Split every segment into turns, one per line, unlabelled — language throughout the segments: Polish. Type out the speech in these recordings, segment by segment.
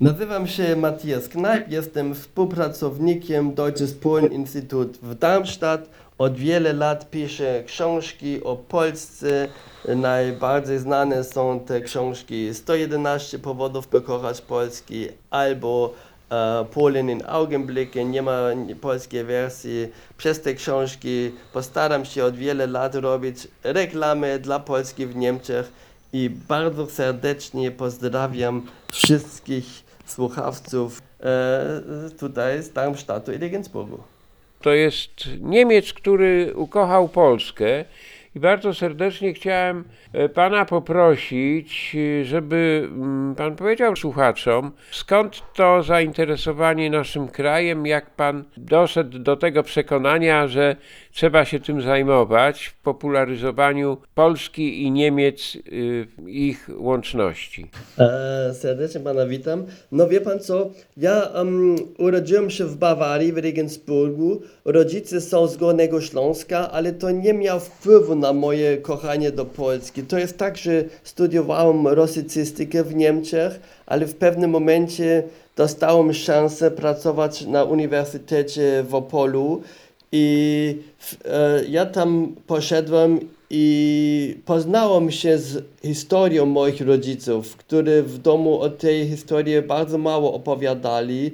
Nazywam się Matthias Knajp, jestem współpracownikiem Deutsches Polen Institut w Darmstadt. Od wiele lat piszę książki o Polsce. Najbardziej znane są te książki 111 powodów, by kochać Polski albo e, Polen in Augenblicken, nie ma polskiej wersji. Przez te książki postaram się od wiele lat robić reklamy dla Polski w Niemczech i bardzo serdecznie pozdrawiam wszystkich słuchawców e, tutaj z Darmstadtu i Regensburgu.
To jest Niemiec, który ukochał Polskę. I bardzo serdecznie chciałem e, pana poprosić, e, żeby mm, pan powiedział słuchaczom, skąd to zainteresowanie naszym krajem, jak pan doszedł do tego przekonania, że trzeba się tym zajmować w popularyzowaniu Polski i Niemiec, y, ich łączności.
E, serdecznie pana witam. No wie pan co, ja um, urodziłem się w Bawarii, w Regensburgu. Rodzice są z Górnego Śląska, ale to nie miało wpływu na moje kochanie do Polski. To jest tak, że studiowałem rosycystykę w Niemczech, ale w pewnym momencie dostałem szansę pracować na Uniwersytecie w Opolu i e, ja tam poszedłem i poznałem się z historią moich rodziców, którzy w domu o tej historii bardzo mało opowiadali.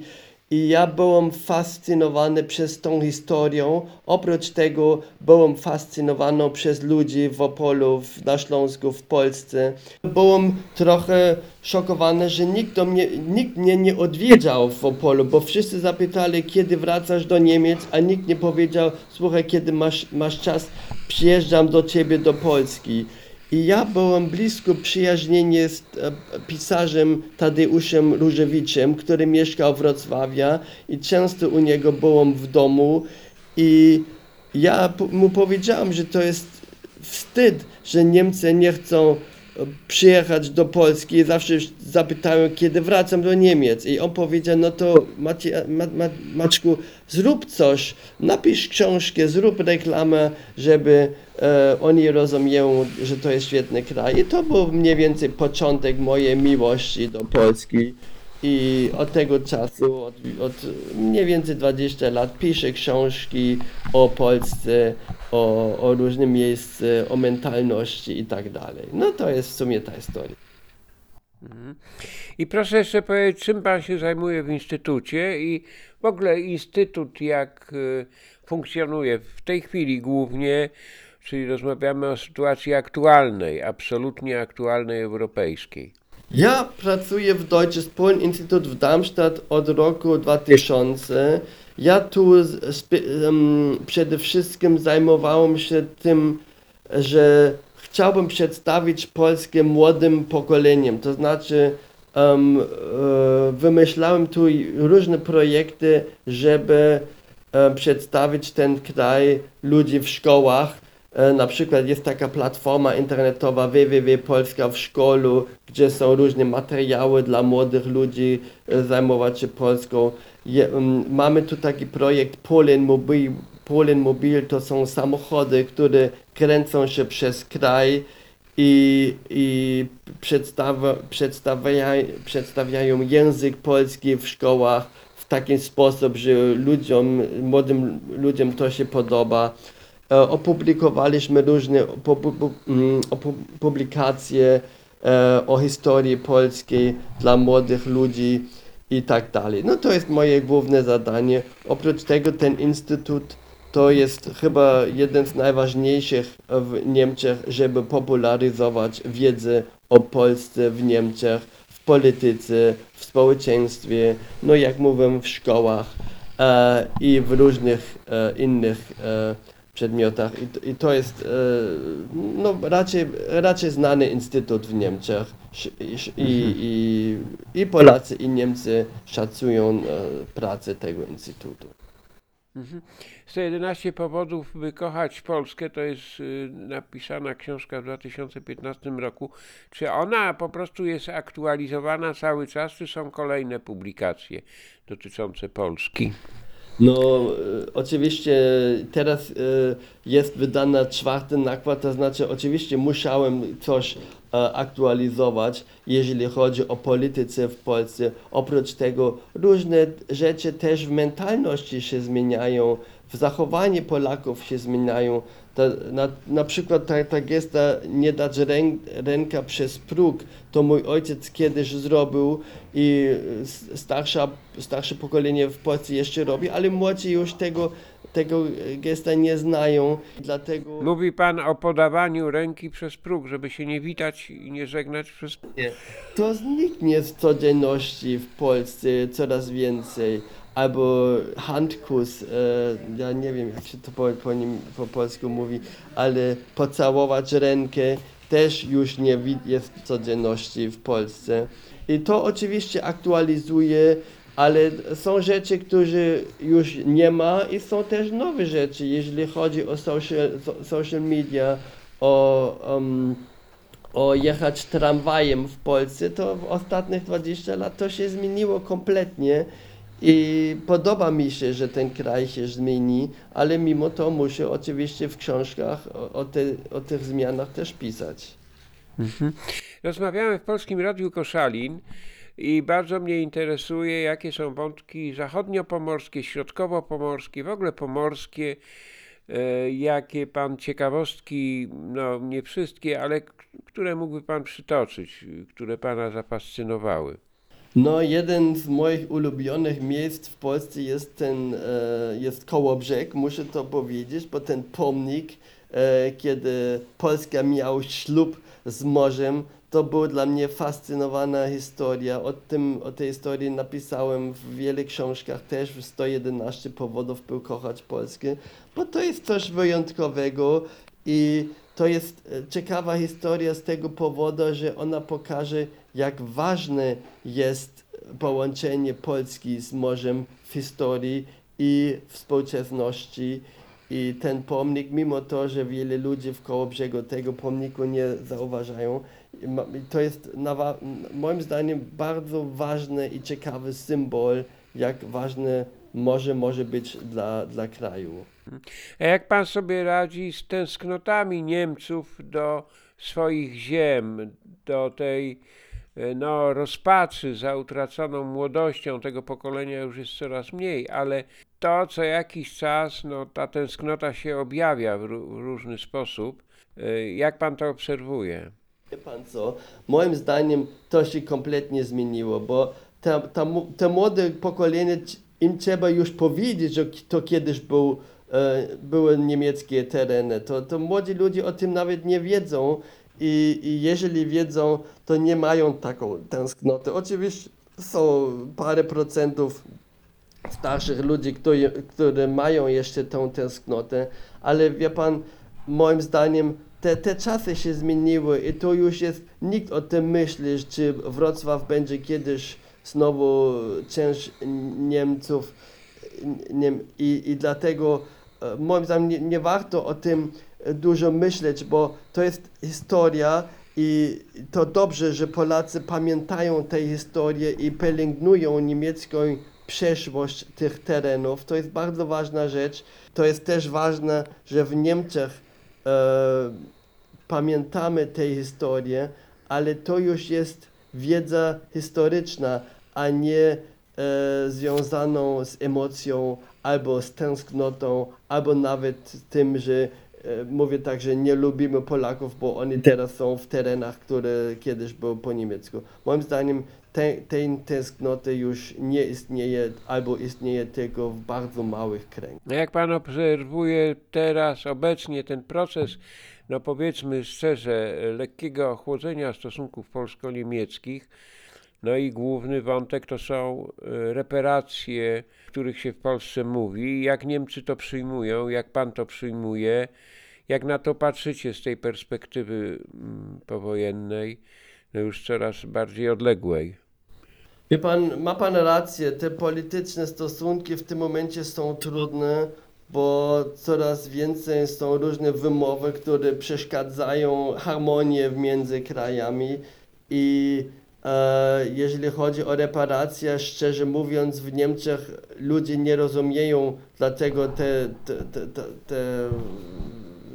I ja byłem fascynowany przez tą historią. Oprócz tego byłem fascynowany przez ludzi w Opolu, na Śląsku, w Polsce. Byłem trochę szokowany, że nikt, do mnie, nikt mnie nie odwiedział w Opolu, bo wszyscy zapytali, kiedy wracasz do Niemiec, a nikt nie powiedział, słuchaj, kiedy masz, masz czas, przyjeżdżam do ciebie do Polski. I ja byłem blisko przyjaźnienie z e, pisarzem Tadeuszem Różewiczem, który mieszkał w Wrocławia i często u niego byłem w domu. I ja mu powiedziałem, że to jest wstyd, że Niemcy nie chcą przyjechać do Polski zawsze zapytają, kiedy wracam do Niemiec. I on powiedział, no to Macie, ma, ma, Maczku, zrób coś, napisz książkę, zrób reklamę, żeby e, oni rozumieją, że to jest świetny kraj. I to był mniej więcej początek mojej miłości do Polski. I od tego czasu, od, od mniej więcej 20 lat, piszę książki o Polsce, o, o różnym miejscu, o mentalności i tak dalej. No to jest w sumie ta historia.
I proszę jeszcze powiedzieć, czym pan się zajmuje w instytucie i w ogóle instytut jak y, funkcjonuje w tej chwili głównie, czyli rozmawiamy o sytuacji aktualnej, absolutnie aktualnej europejskiej.
Ja pracuję w Deutsches Polen Institut w Darmstadt od roku 2000. Ja tu em, przede wszystkim zajmowałem się tym, że chciałbym przedstawić Polskę młodym pokoleniem. To znaczy, em, e, wymyślałem tu różne projekty, żeby e, przedstawić ten kraj ludzi w szkołach. E, Na przykład jest taka platforma internetowa www.polska w szkolu, gdzie są różne materiały dla młodych ludzi e, zajmować się Polską. Je, mm, mamy tu taki projekt Polen Mobil. Polen Mobil to są samochody, które kręcą się przez kraj i, i przedstawia, przedstawia, przedstawiają język polski w szkołach w taki sposób, że ludziom, młodym ludziom to się podoba. E, Opublikowaliśmy różne mm, publikacje e, o historii polskiej dla młodych ludzi i tak dalej. No to jest moje główne zadanie. Oprócz tego ten instytut to jest chyba jeden z najważniejszych w Niemczech, żeby popularyzować wiedzę o Polsce w Niemczech, w polityce, w społeczeństwie, no jak mówię, w szkołach e, i w różnych e, innych e, przedmiotach. I, to- I to jest e, no, raczej, raczej znany instytut w Niemczech. I, sz- i, i, I Polacy, i Niemcy szacują e, pracę tego instytutu.
111 powodów, by kochać Polskę, to jest y, napisana książka w 2015 roku. Czy ona po prostu jest aktualizowana cały czas, czy są kolejne publikacje dotyczące Polski?
No, e, oczywiście teraz e, jest wydana czwarty nakład, to znaczy oczywiście musiałem coś e, aktualizować, jeżeli chodzi o polityce w Polsce. Oprócz tego różne rzeczy też w mentalności się zmieniają, w zachowaniu Polaków się zmieniają. Ta, na, na przykład ta, ta gesta nie dać ręk, ręka przez próg, to mój ojciec kiedyś zrobił i starsza, starsze pokolenie w Polsce jeszcze robi, ale młodzi już tego, tego gesta nie znają, dlatego...
Mówi pan o podawaniu ręki przez próg, żeby się nie witać i nie żegnać przez próg.
To zniknie z codzienności w Polsce coraz więcej. Albo handkus, e, ja nie wiem jak się to po, po, nim, po polsku mówi, ale pocałować rękę też już nie jest w codzienności w Polsce. I to oczywiście aktualizuje, ale są rzeczy, które już nie ma i są też nowe rzeczy, jeżeli chodzi o social, so- social media, o... Um, o jechać tramwajem w Polsce, to w ostatnich 20 lat to się zmieniło kompletnie i podoba mi się, że ten kraj się zmieni, ale mimo to muszę oczywiście w książkach o, o, te, o tych zmianach też pisać.
Rozmawiałem w Polskim Radiu Koszalin i bardzo mnie interesuje, jakie są wątki zachodniopomorskie, środkowo-pomorskie, w ogóle pomorskie, e, jakie pan ciekawostki, no nie wszystkie, ale które mógłby pan przytoczyć, które pana zafascynowały.
No, jeden z moich ulubionych miejsc w Polsce jest ten, e, jest Kołobrzeg, muszę to powiedzieć, bo ten pomnik, e, kiedy Polska miał ślub z morzem, to była dla mnie fascynowana historia. O, tym, o tej historii napisałem w wielu książkach, też w 111 powodów, by kochać Polskę, bo to jest coś wyjątkowego i to jest e, ciekawa historia z tego powodu, że ona pokaże, jak ważne jest połączenie Polski z morzem w historii i współczesności. I ten pomnik, mimo to, że wiele ludzi w Kołobrzegu tego pomniku nie zauważają, to jest moim zdaniem bardzo ważny i ciekawy symbol, jak ważne morze może być dla, dla kraju.
A jak pan sobie radzi z tęsknotami Niemców do swoich ziem, do tej no, rozpaczy za utraconą młodością tego pokolenia już jest coraz mniej, ale to co jakiś czas, no, ta tęsknota się objawia w, ró- w różny sposób. E, Jak pan to obserwuje?
Wie pan co? Moim zdaniem to się kompletnie zmieniło, bo mu- te młode pokolenie, im trzeba już powiedzieć, że to kiedyś był, e, były niemieckie tereny. To, to młodzi ludzie o tym nawet nie wiedzą i, i jeżeli wiedzą, to nie mają taką tęsknotę. Oczywiście są parę procentów starszych ludzi, którzy, mają jeszcze tą tęsknotę, ale wie pan, moim zdaniem te, te czasy się zmieniły i to już jest, nikt o tym myśli, czy Wrocław będzie kiedyś znowu część Niemców nie, i, i dlatego e, moim zdaniem nie, nie warto o tym dużo myśleć, bo to jest historia i to dobrze, że Polacy pamiętają tę historię i pielęgnują niemiecką przeszłość tych terenów. To jest bardzo ważna rzecz. To jest też ważne, że w Niemczech e, pamiętamy tę historię, ale to już jest wiedza historyczna, a nie e, związaną z emocją albo z tęsknotą, albo nawet tym, że mówię tak, że nie lubimy Polaków, bo oni teraz są w terenach, które kiedyś były po niemiecku. Moim zdaniem te, tej tęsknoty już nie istnieje, albo istnieje tylko w bardzo małych kręgach.
No jak pan obserwuje teraz obecnie ten proces, no powiedzmy szczerze, lekkiego ochłodzenia stosunków polsko-niemieckich, no i główny wątek to są e, reparacje, o których się w Polsce mówi. Jak Niemcy to przyjmują, jak pan to przyjmuje, jak na to patrzycie z tej perspektywy mm, powojennej, no już coraz bardziej odległej.
Wie pan, ma pan rację, te polityczne stosunki w tym momencie są trudne, bo coraz więcej są różne wymowy, które przeszkadzają harmonii między krajami i jeżeli chodzi o reparacje, szczerze mówiąc, w Niemczech ludzie nie rozumieją, dlatego te, te, te, te,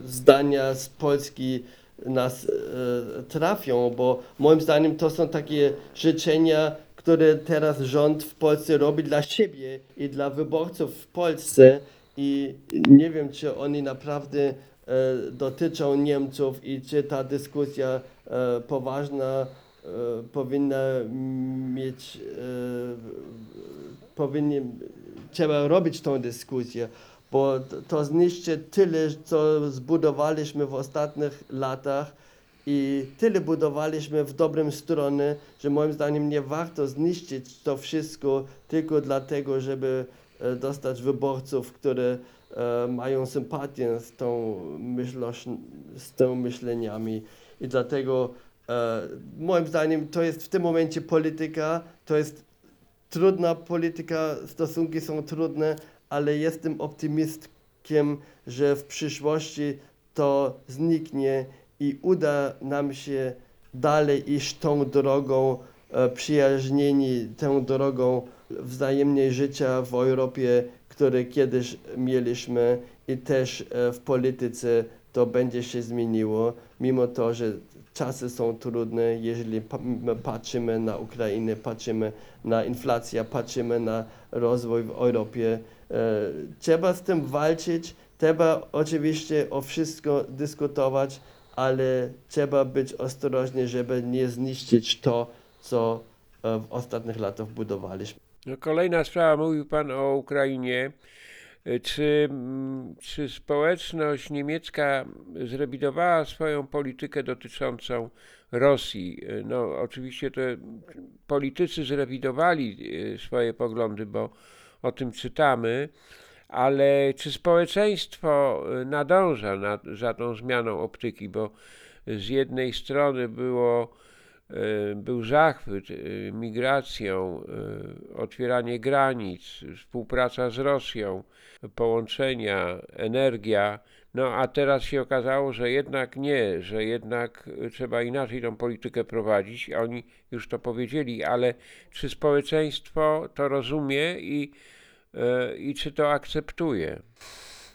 zdania z Polski nas e, trafią, bo moim zdaniem to są takie życzenia, które teraz rząd w Polsce robi dla siebie i dla wyborców w Polsce i nie wiem, czy oni naprawdę e, dotyczą Niemców i czy ta dyskusja e, poważna e, powinna mieć, e, powinien, trzeba robić tą dyskusję, bo to- zniszczy tyle, co zbudowaliśmy w ostatnich latach i tyle budowaliśmy w dobrym stronę, że moim zdaniem nie warto zniszczyć to wszystko tylko dlatego, żeby e, dostać wyborców, które e, mają sympatię z tą myślą, z tą myśleniami. I dlatego e, moim zdaniem to jest w tym momencie polityka, to jest trudna polityka, stosunki są trudne, ale jestem optymistkiem, że w przyszłości to zniknie i uda nam się dalej iść tą drogą, e, przyjaźnieni tą drogą wzajemnie życia w Europie, które kiedyś mieliśmy i też e, w polityce to będzie się zmieniło, mimo to, że czasy są trudne, jeżeli patrzymy na Ukrainę, patrzymy na inflację, patrzymy na rozwój w Europie. E, Trzeba z tym walczyć, trzeba oczywiście o wszystko dyskutować, ale trzeba być ostrożny, żeby nie zniszczyć to, co e, w ostatnich latach budowaliśmy.
No, kolejna sprawa, mówił Pan o Ukrainie. Y, Czy, mm, czy społeczność niemiecka zrewidowała swoją politykę dotyczącą Rosji? Y, No, oczywiście to politycy zrewidowali y, swoje poglądy, bo o tym czytamy, ale czy społeczeństwo nadąża na, za tą zmianą optyki? Bo z jednej strony było był zachwyt e, migracją, e, otwieranie granic, współpraca z Rosją, połączenia, energia. No a teraz się okazało, że jednak nie, że jednak trzeba inaczej tą politykę prowadzić. Oni już to powiedzieli, ale czy społeczeństwo to rozumie i, i czy to akceptuje?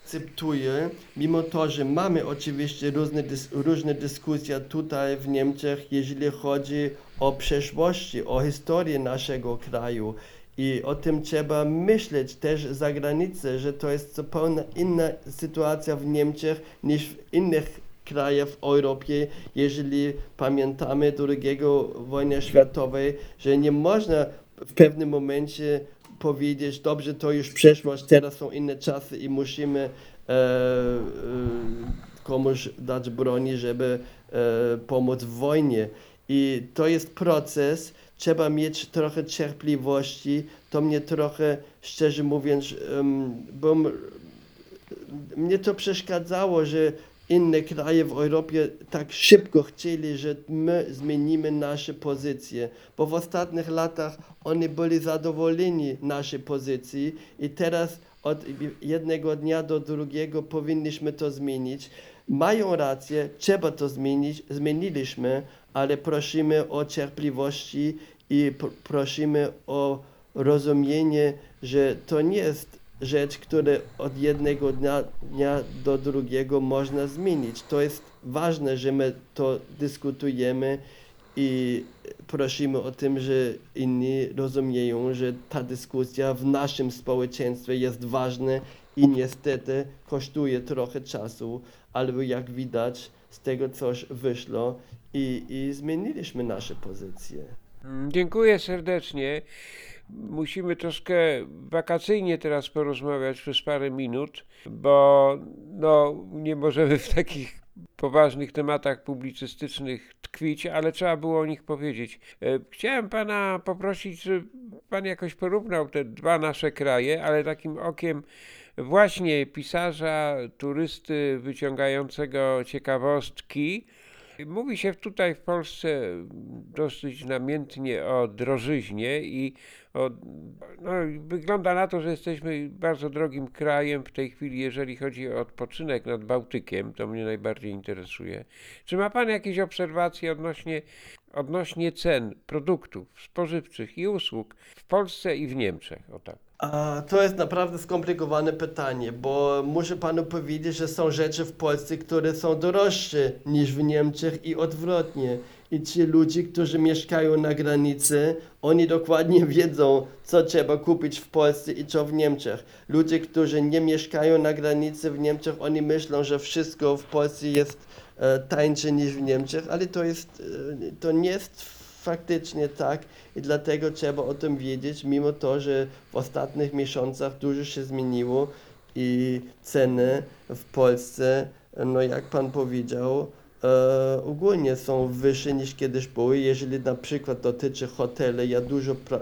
Akceptuję, mimo to, że mamy oczywiście różne, dys, różne dyskusje tutaj w Niemczech, jeżeli chodzi o przeszłości, o historię naszego kraju. I o tym trzeba myśleć też za granicę, że to jest zupełnie inna sytuacja w Niemczech niż w innych krajach w Europie, jeżeli pamiętamy II wojnę światową, że nie można w pewnym momencie powiedzieć, dobrze, to już przeszłość, teraz są inne czasy i musimy e, e, komuś dać broni, żeby e, pomóc w wojnie. I to jest proces, trzeba mieć trochę cierpliwości. To mnie trochę, szczerze mówiąc, um, bo m- mnie to przeszkadzało, że inne kraje w Europie tak szybko chcieli, że my zmienimy nasze pozycje, bo w ostatnich latach oni byli zadowoleni naszej pozycji i teraz od jednego dnia do drugiego powinniśmy to zmienić. Mają rację, trzeba to zmienić, zmieniliśmy, ale prosimy o cierpliwości i pr- prosimy o rozumienie, że to nie jest rzecz, którą od jednego dnia, dnia do drugiego można zmienić. To jest ważne, że my to dyskutujemy i prosimy o tym, że inni rozumieją, że ta dyskusja w naszym społeczeństwie jest ważna i niestety kosztuje trochę czasu, ale jak widać z tego coś wyszło i, i zmieniliśmy nasze pozycje.
Mm, Dziękuję serdecznie. Musimy troszkę wakacyjnie teraz porozmawiać przez parę minut, bo no, nie możemy w takich poważnych tematach publicystycznych tkwić, ale trzeba było o nich powiedzieć. E, Chciałem pana poprosić, żeby pan jakoś porównał te dwa nasze kraje, ale takim okiem właśnie pisarza, turysty wyciągającego ciekawostki Mówi się tutaj w Polsce dosyć namiętnie o drożyźnie i o, no, wygląda na to, że jesteśmy bardzo drogim krajem w tej chwili, jeżeli chodzi o odpoczynek nad Bałtykiem, to mnie najbardziej interesuje. Czy ma Pan jakieś obserwacje odnośnie, odnośnie cen produktów spożywczych i usług w Polsce i w Niemczech? O tak.
To jest naprawdę skomplikowane pytanie, bo muszę panu powiedzieć, że są rzeczy w Polsce, które są droższe niż w Niemczech i odwrotnie. I ci ludzie, którzy mieszkają na granicy, oni dokładnie wiedzą, co trzeba kupić w Polsce i co w Niemczech. Ludzie, którzy nie mieszkają na granicy w Niemczech, oni myślą, że wszystko w Polsce jest e, tańsze niż w Niemczech, ale to jest, e, to nie jest faktycznie tak i dlatego trzeba o tym wiedzieć, mimo to, że w ostatnich miesiącach dużo się zmieniło i ceny w Polsce, no jak pan powiedział, e, ogólnie są wyższe niż kiedyś były. Jeżeli na przykład dotyczy hoteli, ja dużo pra, e,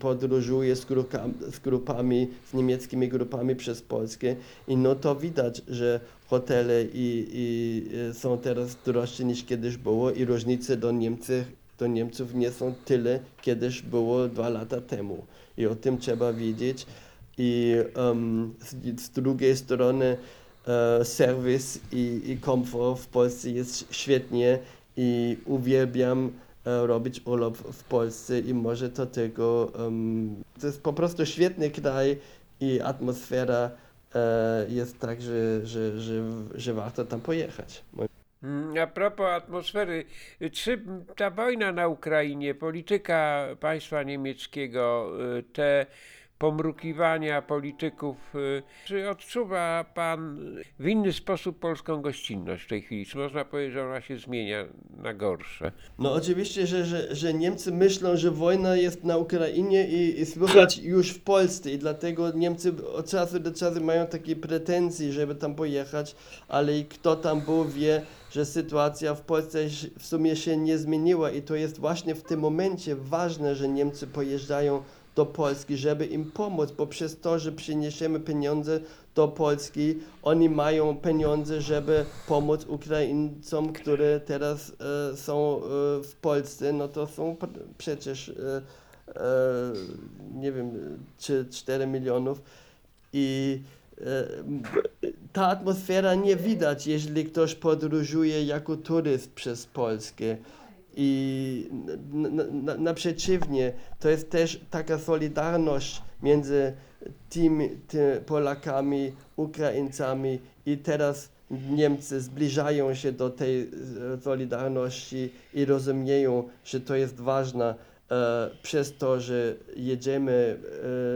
podróżuję z, grupa, z grupami, z niemieckimi grupami przez Polskę i no to widać, że hotele i, i e, są teraz droższe niż kiedyś było i różnice do Niemców, do Niemców nie są tyle, kiedyś było dwa lata temu. I o tym trzeba wiedzieć. I em, z, z drugiej strony e, serwis i, i komfort w Polsce jest świetnie i uwielbiam e, robić urlop w Polsce i może to tylko, em, to jest po prostu świetny kraj i atmosfera e, jest tak, że, że, że, że warto tam pojechać.
Mm, A propos atmosfery, czy ta wojna na Ukrainie, polityka państwa niemieckiego, y, te pomrukiwania polityków, y, czy odczuwa pan w inny sposób polską gościnność w tej chwili? Czy można powiedzieć, że ona się zmienia na gorsze?
No oczywiście, że, że, że Niemcy myślą, że wojna jest na Ukrainie i, i słychać już w Polsce i dlatego Niemcy od czasu do czasu mają takie pretensje, żeby tam pojechać, ale kto tam był wie, że sytuacja w Polsce w sumie się nie zmieniła i to jest właśnie w tym momencie ważne, że Niemcy pojeżdżają do Polski, żeby im pomóc, bo przez to, że przyniesiemy pieniądze do Polski, oni mają pieniądze, żeby pomóc Ukraińcom, które teraz e, są e, w Polsce, no to są pr- przecież e, e, nie wiem, czy 4 milionów i ta atmosfera nie widać, jeżeli ktoś podróżuje jako turyst przez Polskę. I na, na, na, przeciwnie, to jest też taka solidarność między tymi, ty, Polakami, Ukraińcami i teraz Niemcy zbliżają się do tej e, solidarności i rozumieją, że to jest ważne e, przez to, że jedziemy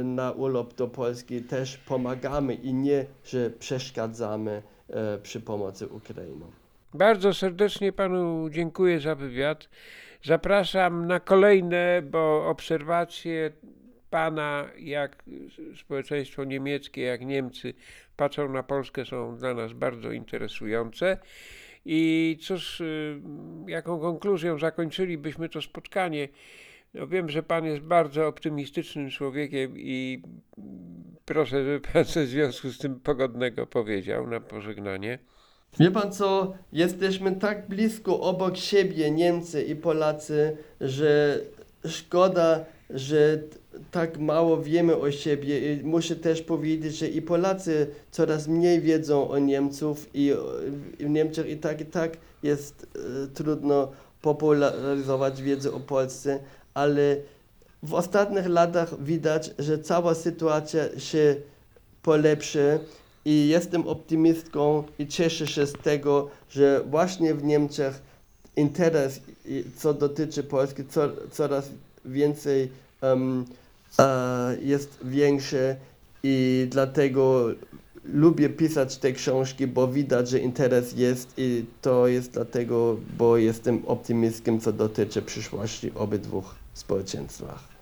e, na urlop do Polski, też pomagamy i nie, że przeszkadzamy e, przy pomocy Ukrainom.
Bardzo serdecznie panu dziękuję za wywiad. Zapraszam na kolejne, bo obserwacje pana, jak społeczeństwo niemieckie, jak Niemcy patrzą na Polskę, są dla nas bardzo interesujące. I cóż, y, jaką konkluzją zakończylibyśmy to spotkanie? No wiem, że pan jest bardzo optymistycznym człowiekiem i proszę, żeby pan coś w związku z tym pogodnego powiedział na pożegnanie.
Wie pan co, jesteśmy tak blisko obok siebie, Niemcy i Polacy, że szkoda, że tak mało wiemy o siebie. I muszę też powiedzieć, że i Polacy coraz mniej wiedzą o Niemców i w Niemczech i tak i tak jest e, trudno popularyzować wiedzę o Polsce, ale w ostatnich latach widać, że cała sytuacja się polepszy i jestem optymistką i cieszę się z tego, że właśnie w Niemczech interes, co dotyczy Polski, co, coraz więcej e, jest większy i dlatego lubię pisać te książki, bo widać, że interes jest i to jest dlatego, bo jestem optymistką, co dotyczy przyszłości obydwu społeczeństwach.